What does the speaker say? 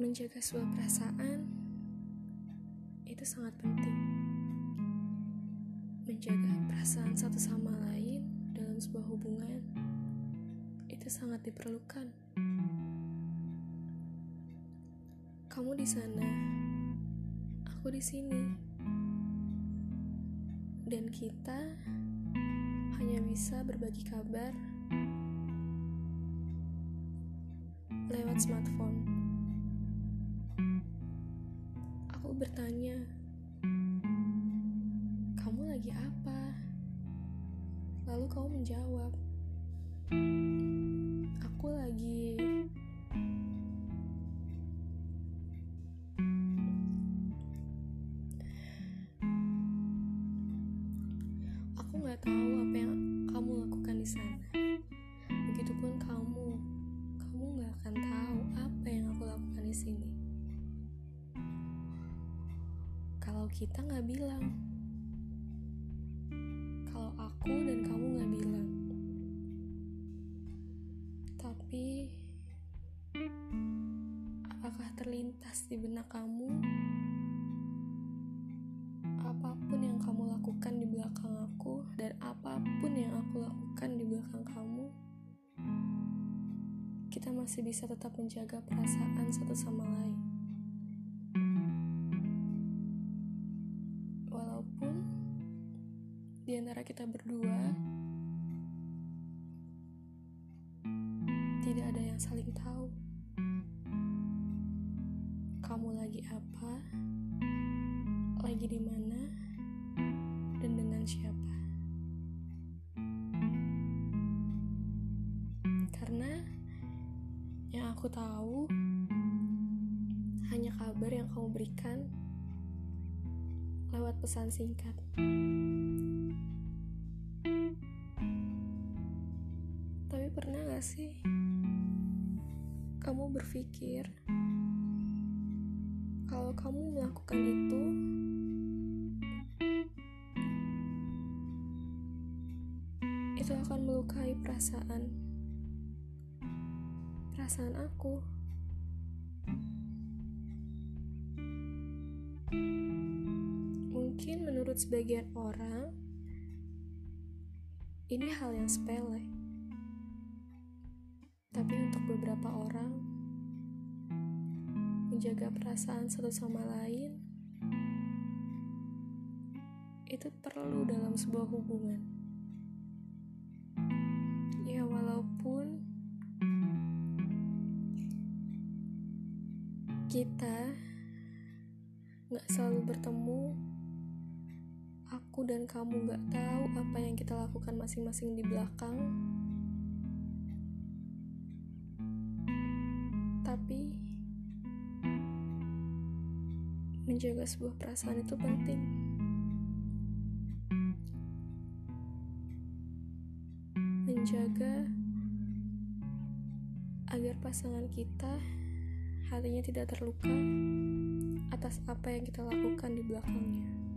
Menjaga sebuah perasaan itu sangat penting. Menjaga perasaan satu sama lain dalam sebuah hubungan itu sangat diperlukan. Kamu di sana, aku di sini, dan kita hanya bisa berbagi kabar lewat smartphone. Bertanya, "Kamu lagi apa?" Lalu kamu menjawab, "Aku lagi..." Aku nggak tahu apa yang kamu lakukan di sana. Begitupun kamu, kamu nggak akan tahu apa yang aku lakukan di sini. Kalau kita nggak bilang, kalau aku dan kamu nggak bilang, tapi apakah terlintas di benak kamu? Apa pun yang kamu lakukan di belakang aku, dan apa pun yang aku lakukan di belakang kamu, kita masih bisa tetap menjaga perasaan satu sama lain. Di antara kita berdua tidak ada yang saling tahu kamu lagi apa, lagi di mana, dan dengan siapa. Karena yang aku tahu hanya kabar yang kamu berikan lewat pesan singkat. Sih? Kamu berpikir kalau kamu melakukan itu itu akan melukai perasaan perasaan aku. Mungkin menurut sebagian orang ini hal yang sepele tapi untuk beberapa orang menjaga perasaan satu sama lain itu perlu dalam sebuah hubungan. Ya walaupun kita nggak selalu bertemu, aku dan kamu nggak tahu apa yang kita lakukan masing-masing di belakang. Menjaga sebuah perasaan itu penting. Menjaga agar pasangan kita hatinya tidak terluka atas apa yang kita lakukan di belakangnya.